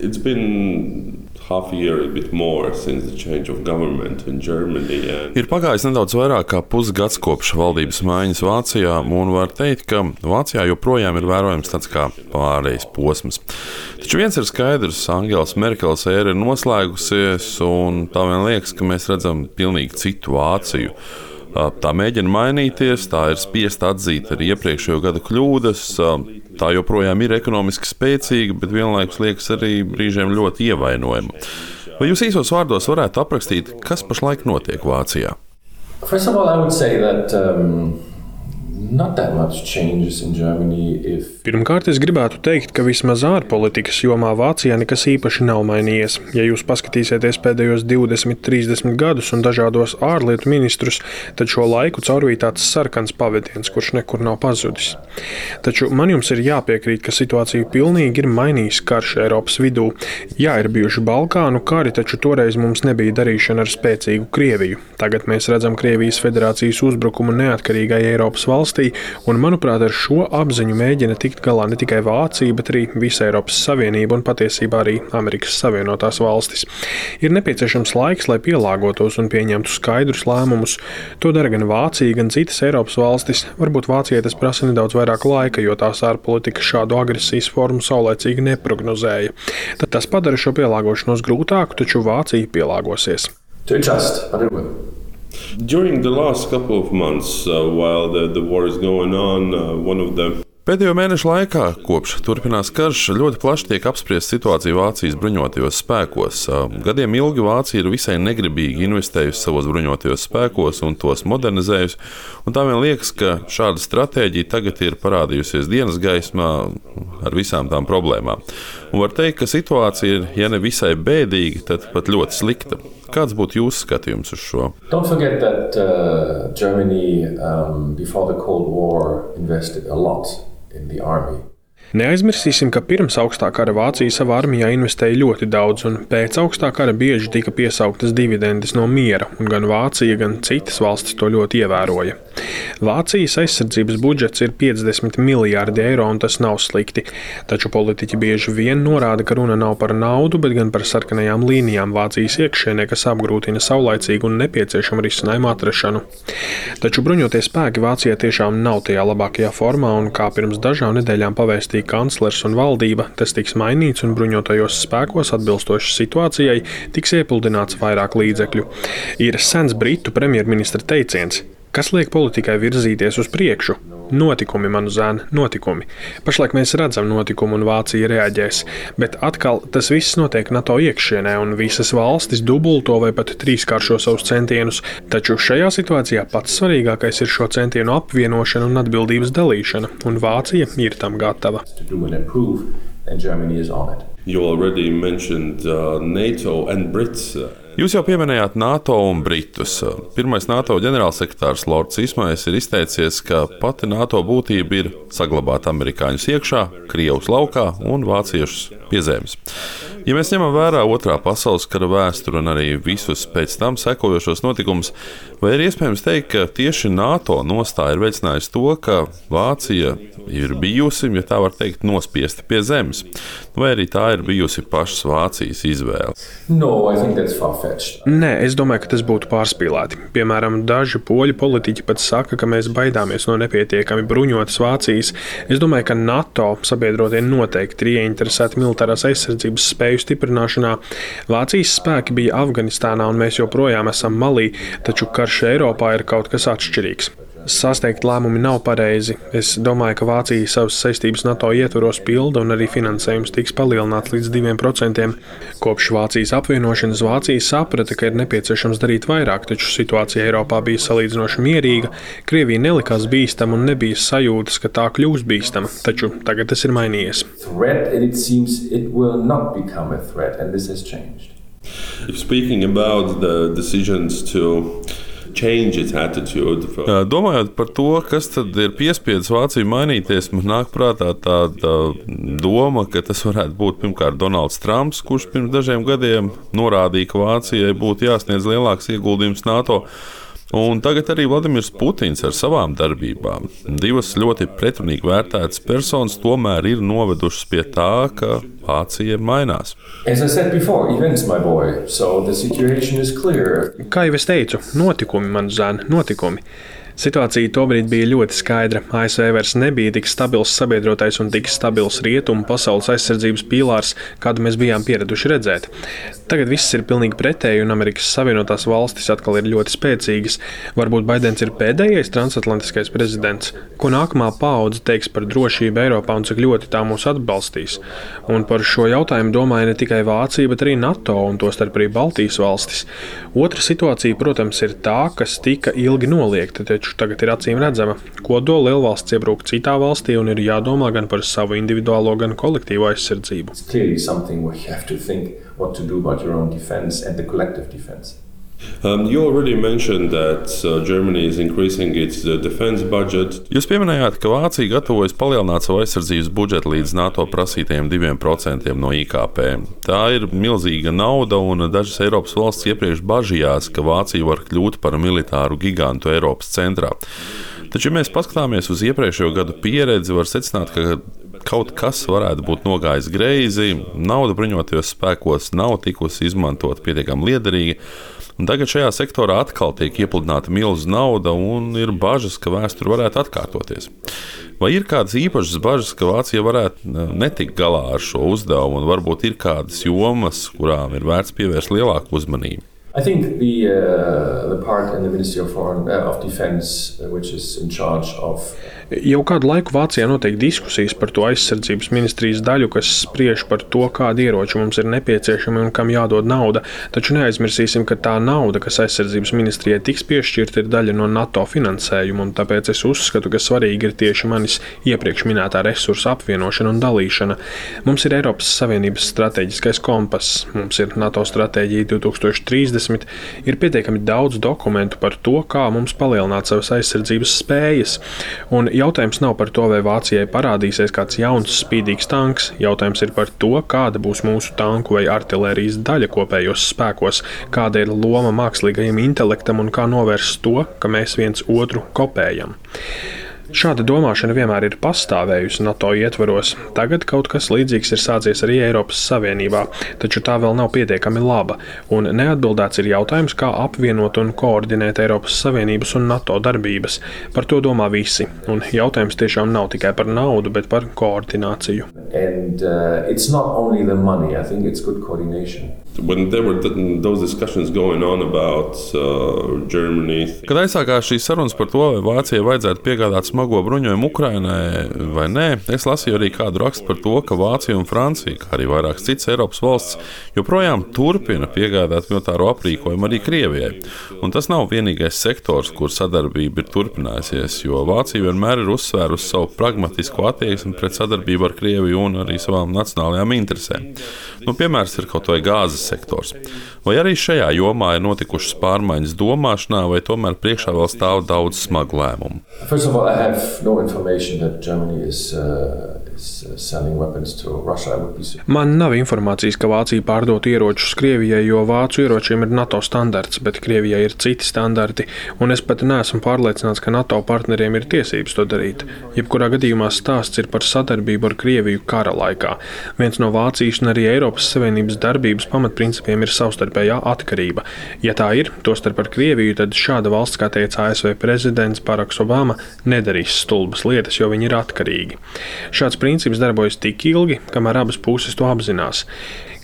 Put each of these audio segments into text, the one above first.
It's been Ir pagājis nedaudz vairāk kā pusgads kopš valdības maiņas Vācijā, un var teikt, ka Vācijā joprojām ir vērojams tāds kā pārejas posms. Taču viens ir skaidrs, Angela Merkels ēra ir noslēgusies, un tā vien liekas, ka mēs redzam pilnīgi citu Vāciju. Tā mēģina mainīties, tā ir spiesta atzīt arī iepriekšējo gadu kļūdas. Tā joprojām ir ekonomiski spēcīga, bet vienlaikus liekas arī brīžiem ļoti ievainojama. Vai jūs īsos vārdos varētu aprakstīt, kas pašlaik notiek Vācijā? First of all, I would say that um, Pirmkārt, es gribētu teikt, ka vismaz ārpolitikas jomā Vācijā nekas īpaši nav mainījies. Ja jūs paskatīsieties pēdējos 20, 30 gadus un dažādos ārlietu ministrus, tad šo laiku caurvīja tāds sarkans pavadiens, kurš nekur nav pazudis. Taču man jums ir jāpiekrīt, ka situācija pilnīgi ir mainījusi karš Eiropas vidū. Jā, ir bijuši Balkānu kari, taču toreiz mums nebija darīšana ar spēcīgu Krieviju. Tagad mēs redzam Krievijas federācijas uzbrukumu neatkarīgai Eiropas valstī, un manuprāt, ar šo apziņu mēģina tikt galā ne tikai Vācija, bet arī visa Eiropas Savienība un patiesībā arī Amerikas Savienotās valstis. Ir nepieciešams laiks, lai pielāgotos un pieņemtu skaidrus lēmumus. To dara gan Vācija, gan citas Eiropas valstis. Varbūt Vācijai tas prasa nedaudz vairāk laika, jo tās ārpolitika šādu agresijas formu saulēcīgi neprognozēja. Tad tas padara šo pielāgošanos grūtāku, taču Vācija pielāgosies. to adjust, but it will. During the last couple of months, uh, while the, the war is going on, uh, one of the Pēdējo mēnešu laikā, kopš turpinās karš, ļoti plaši tiek apspriesta situācija Vācijas bruņotajos spēkos. Gadiem ilgi Vācija ir visai negribīgi investējusi savos bruņotajos spēkos un tos modernizējusi. Un tā vien liekas, ka šāda stratēģija tagad ir parādījusies dienas gaismā ar visām tām problēmām. Un var teikt, ka situācija ir, ja ne visai bēdīga, tad pat ļoti slikta. Kāds būtu jūsu skatījums uz šo? Don't forget that uh, Germany, um, before the Cold War, invested a lot in the army. Neaizmirsīsim, ka pirms augstā kara Vācija savā armijā investēja ļoti daudz, un pēc augstā kara bieži tika piesauktas dividendes no miera, un gan Vācija, gan citas valstis to ļoti ievēroja. Vācijas aizsardzības budžets ir 50 miljardi eiro, un tas nav slikti. Taču politiķi bieži vien norāda, ka runa nav par naudu, bet gan par sarkanajām līnijām Vācijas iekšienē, kas apgrūtina saulaicīgu un nepieciešamu risinājumu atrašanu. Taču bruņotie spēki Vācijā tiešām nav tajā labākajā formā, un kā pirms dažām nedēļām pavēstīja kanclers un valdība, tas tiks mainīts un bruņotajos spēkos atbilstoši situācijai tiks iepludināts vairāk līdzekļu. Ir sens britu premjerministra teiciens. Kas liek politikai virzīties uz priekšu? Notikumi, manu zēnu, notikumi. Pašlaik mēs redzam notikumu, un Vācija reaģēs. Bet atkal tas viss notiek NATO iekšienē, un visas valstis dubulto vai pat trīskāršo savus centienus. Taču šajā situācijā pats svarīgākais ir šo centienu apvienošana un atbildības dalīšana, un Vācija ir tam gatava. You already mentioned uh, NATO and Brits. Jūs jau pieminējāt NATO un Britus. Pirmais NATO ģenerālsekretārs Lords Ismais ir izteicies, ka pati NATO būtība ir saglabāt amerikāņus iekšā, krievus laukā un vāciešus pie zemes. Ja mēs ņemam vērā otrā pasaules kara vēsturi un arī visus pēc tam sekojošos notikumus, vai ir iespējams teikt, ka tieši NATO nostāja ir veicinājusi to, ka Vācija ir bijusi, ja tā var teikt, nospiesta pie zemes, vai arī tā ir bijusi pašas Vācijas izvēle? No, I think that's far fetched. Nē, es domāju, ka tas būtu pārspīlēti. Piemēram, daži poļu politiķi pat saka, ka mēs baidāmies no nepietiekami bruņotas Vācijas. Es domāju, ka NATO sabiedrotie noteikti ir ieinteresēti militārās aizsardzības spēju stiprināšanā. Vācijas spēki bija Afganistānā un mēs joprojām esam Malī, taču karš Eiropā ir kaut kas atšķirīgs. Sasteigt lēmumi nav pareizi. Es domāju, ka Vācija savas saistības NATO ietvaros pilda un arī finansējums tiks palielināts līdz 2%. Kopš Vācijas apvienošanas Vācija saprata, ka ir nepieciešams darīt vairāk, taču situācija Eiropā bija salīdzinoši mierīga. Krievija nelikās bīstama un nebija sajūtas, ka tā kļūs bīstama, taču tagad tas ir mainījies. Threat, it seems it will not become a threat, and this has changed. if speaking about the decisions to Domājot par to, kas tad ir piespiedzis Vāciju mainīties, man nāk prātā tāda doma, ka tas varētu būt pirmkārt Donalds Trumps, kurš pirms dažiem gadiem norādīja, ka Vācijai būtu jāsniedz lielāks ieguldījums NATO. Un tagad arī Vladimirs Putins ar savām darbībām. Divas ļoti pretrunīgi vērtētas personas tomēr ir novedušas pie tā, ka Vācija mainās. Before, events, boy, so Kā jau es teicu, notikumi, man zēna, notikumi. Situācija tobrīd bija ļoti skaidra. ASV vairs nebija tik stabils sabiedrotais un tik stabils rietumu pasaules aizsardzības pīlārs, kādu mēs bijām pieraduši redzēt. Tagad viss ir pilnīgi pretēji, un Amerikas Savienotās valstis atkal ir ļoti spēcīgas. Varbūt Baidens ir pēdējais transatlantiskais prezidents, ko nākamā paudze teiks par drošību Eiropā un cik ļoti tā mūs atbalstīs. Un par šo jautājumu domāja ne tikai Vācija, bet arī NATO un tostarp arī Baltijas valstis. Otra situācija, protams, ir tā, kas tika ilgi noliegta, taču taču tagad ir acīm redzama. Kodola lielvalsts iebruk citā valstī un ir jādomā gan par savu individuālo, gan kolektīvo aizsardzību. Um, that uh, uh. Jūs pieminējāt, ka Vācija gatavojas palielināt savu aizsardzības budžetu līdz NATO prasītajiem 2% no IKP. Tā ir milzīga nauda, un dažas Eiropas valsts iepriekš bažījās, ka Vācija var kļūt par militāru gigantu Eiropas centrā. Taču, ja mēs paskatāmies uz iepriekšējo gadu pieredzi, var secināt, ka kaut kas varētu būt nogājis greizi, nauda bruņotajos spēkos nav tikusi izmantota pietiekami liederīgi. Un tagad šajā sektorā atkal tiek iepludināta milzu nauda, un ir bažas, ka vēsture varētu atkārtoties. Vai ir kādas īpašas bažas, ka Vācija varētu netikt galā ar šo uzdevumu, un varbūt ir kādas jomas, kurām ir vērts pievērst lielāku uzmanību? I think the uh, the part in the Ministry of Foreign uh, of Defense, uh, which is in charge of. Jau kādu laiku Vācijā notiek diskusijas par to aizsardzības ministrijas daļu, kas spriež par to, kādi ieroči mums ir nepieciešami un kam jādod nauda. Taču neaizmirsīsim, ka tā nauda, kas aizsardzības ministrijai tiks piešķirta, ir daļa no NATO finansējuma, un tāpēc es uzskatu, ka svarīgi ir tieši manis iepriekš minētā resursa apvienošana un dalīšana. Mums ir Eiropas Savienības strateģiskais kompass, mums ir NATO stratēģija 2030. 2020 ir pietiekami daudz dokumentu par to, kā mums palielināt savas aizsardzības spējas. Un jautājums nav par to, vai Vācijai parādīsies kāds jauns spīdīgs tanks. Jautājums ir par to, kāda būs mūsu tanku vai artērijas daļa kopējos spēkos, kāda ir loma mākslīgajam intelektam un kā novērst to, ka mēs viens otru kopējam. Šāda domāšana vienmēr ir pastāvējusi NATO ietvaros. Tagad kaut kas līdzīgs ir sācies arī Eiropas Savienībā, taču tā vēl nav pietiekami laba. Un neatbildēts ir jautājums, kā apvienot un koordinēt Eiropas Savienības un NATO darbības. Par to domā visi. Un jautājums tiešām nav tikai par naudu, bet par koordināciju. And, uh, money, When there were those discussions going on about uh, Germany. Kad aizsākās šīs sarunas par to, vai Vācijai vajadzētu piegādāt smago bruņojumu Ukrainai vai nē, es lasīju arī kādu rakstu par to, ka Vācija un Francija, kā arī vairākas citas Eiropas valsts, joprojām turpina piegādāt militāro aprīkojumu arī Krievijai. Un tas nav vienīgais sektors, kur sadarbība ir turpinājusies, jo Vācija vienmēr ir uzsvērusi savu pragmatisko attieksmi pret sadarbību ar Krieviju un arī savām nacionālajām interesēm. Nu, piemērs ir kaut vai gāzes sektors. Vai arī šajā jomā ir notikušas pārmaiņas domāšanā, vai tomēr priekšā vēl stāv daudz smagu lēmumu? First of all, I have no information that Germany is, uh, Man nav informācijas, ka Vācija pārdot ieročus Krievijai, jo vācu ieročiem ir NATO standarts, bet Krievijai ir citi standarti, un es pat neesmu pārliecināts, ka NATO partneriem ir tiesības to darīt. Jebkurā gadījumā stāsts ir par sadarbību ar Krieviju kara laikā. Viens no Vācijas un arī Eiropas Savienības darbības pamatprincipiem ir savstarpējā atkarība. Ja tā ir, tostarp ar Krieviju, tad šāda valsts, kā teica ASV prezidents Baraks Obama, nedarīs stulbas lietas, jo viņi ir atkarīgi. Šāds princips darbojas tik ilgi, kamēr abas puses to apzinās.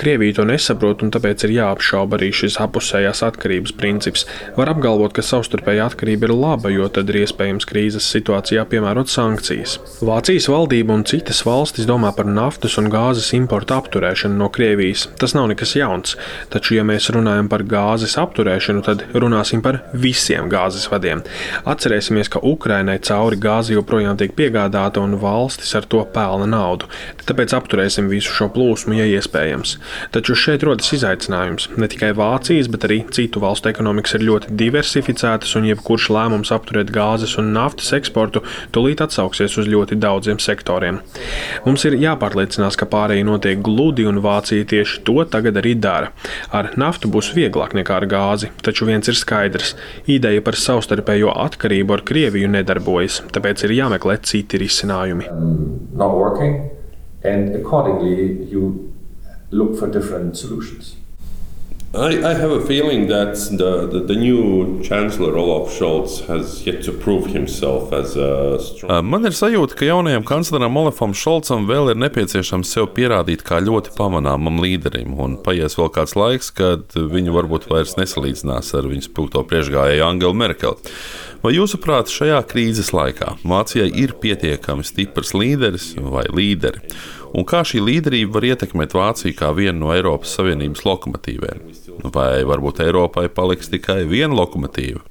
Krievija to nesaprot, un tāpēc ir jāapšauba arī šis apusējās atkarības princips. Var apgalvot, ka savstarpēja atkarība ir laba, jo tad ir iespējams krīzes situācijā piemērot sankcijas. Vācijas valdība un citas valstis domā par naftas un gāzes importu apturēšanu no Krievijas. Tas nav nekas jauns, taču, ja mēs runājam par gāzes apturēšanu, tad runāsim par visiem gāzes vadiem. Atcerēsimies, ka Ukrainai cauri gāzi joprojām tiek piegādāta un valstis ar to pelna naudu. Tāpēc apturēsim visu šo plūsmu, ja iespējams. Taču šeit rodas izaicinājums. Ne tikai Vācijas, bet arī citu valstu ekonomikas ir ļoti diversificētas, un jebkurš lēmums apturēt gāzes un naftas eksportu tūlīt atsauksies uz ļoti daudziem sektoriem. Mums ir jāpārliecinās, ka pārējie notiek gludi, un Vācija tieši to tagad arī dara. Ar naftu būs vieglāk nekā ar gāzi, taču viens ir skaidrs - ideja par savstarpējo atkarību ar Krieviju nedarbojas, tāpēc ir jāmeklē citi risinājumi. not working, and accordingly you look for different solutions. I, I have a feeling that the, the, the new Chancellor Olaf Scholz has yet to prove himself as a strong. Man ir sajūta, ka jaunajam kancleram Olafam Šolcam vēl ir nepieciešams sev pierādīt kā ļoti pamanāmam līderim, un paies vēl kāds laiks, kad viņu varbūt vairs nesalīdzinās ar viņas spilgto priekšgājēju Angelu Merkeli. Vai jūsuprāt, šajā krīzes laikā Vācijai ir pietiekami stiprs līderis vai līderi? Un kā šī līderība var ietekmēt Vāciju kā vienu no Eiropas Savienības lokomotīviem? Vai varbūt Eiropai paliks tikai viena lokomotīva?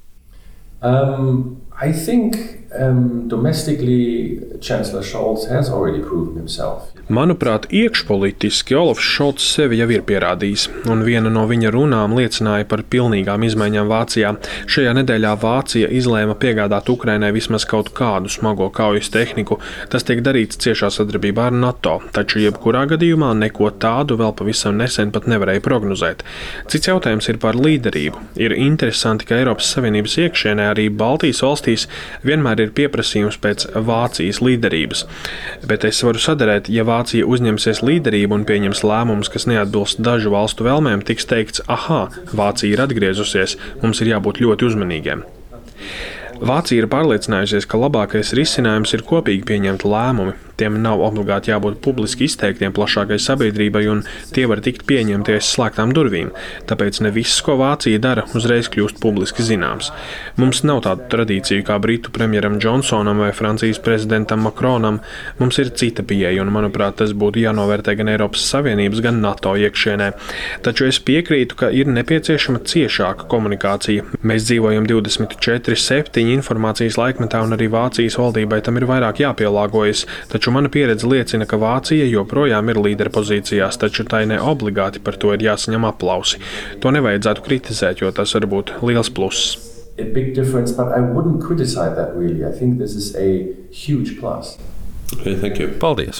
Um, I think um, domestically, Chancellor Scholz has already proven himself. Manuprāt, iekšpolitiski Olofs Šolts sevi jau ir pierādījis, un viena no viņa runām liecināja par pilnīgām izmaiņām Vācijā. Šajā nedēļā Vācija izlēma piegādāt Ukrainai vismaz kaut kādu smago kaujas tehniku. Tas tiek darīts ciešā sadarbībā ar NATO, taču jebkurā gadījumā neko tādu vēl pavisam nesen pat nevarēja prognozēt. Cits jautājums ir par līderību. Ir interesanti, ka Eiropas Savienības iekšienē arī Baltijas valstīs vienmēr ir pieprasījums pēc Vācijas līderības. Bet es varu sadarēt, ja Vācija uzņemsies līderību un pieņems lēmumus, kas neatbilst dažu valstu vēlmēm, tiks teikts, ah, Vācija ir atgriezusies, mums ir jābūt ļoti uzmanīgiem. Vācija ir pārliecinājusies, ka labākais risinājums ir kopīgi pieņemt lēmumi. Tiem nav obligāti jābūt publiski izteiktiem plašākai sabiedrībai, un tie var tikt pieņemti aiz slēgtām durvīm. Tāpēc ne viss, ko Vācija dara, uzreiz kļūst publiski zināms. Mums nav tādu tradīciju kā Britu premjeram Džonsonam vai Francijas prezidentam Makronam. Mums ir cita pieeja, un, manuprāt, tas būtu jānovērtē gan Eiropas Savienības, gan NATO iekšienē. Taču es piekrītu, ka ir nepieciešama ciešāka komunikācija. Mēs dzīvojam 24-7 informācijas laikmetā, un arī Vācijas valdībai tam ir vairāk jāpielāgojas. Taču mana pieredze liecina, ka Vācija joprojām ir līderpozīcijās, taču tai ne obligāti par to ir jāsaņem aplausi. To nevajadzētu kritizēt, jo tas var būt liels pluss. Really. Okay, thank you. Paldies!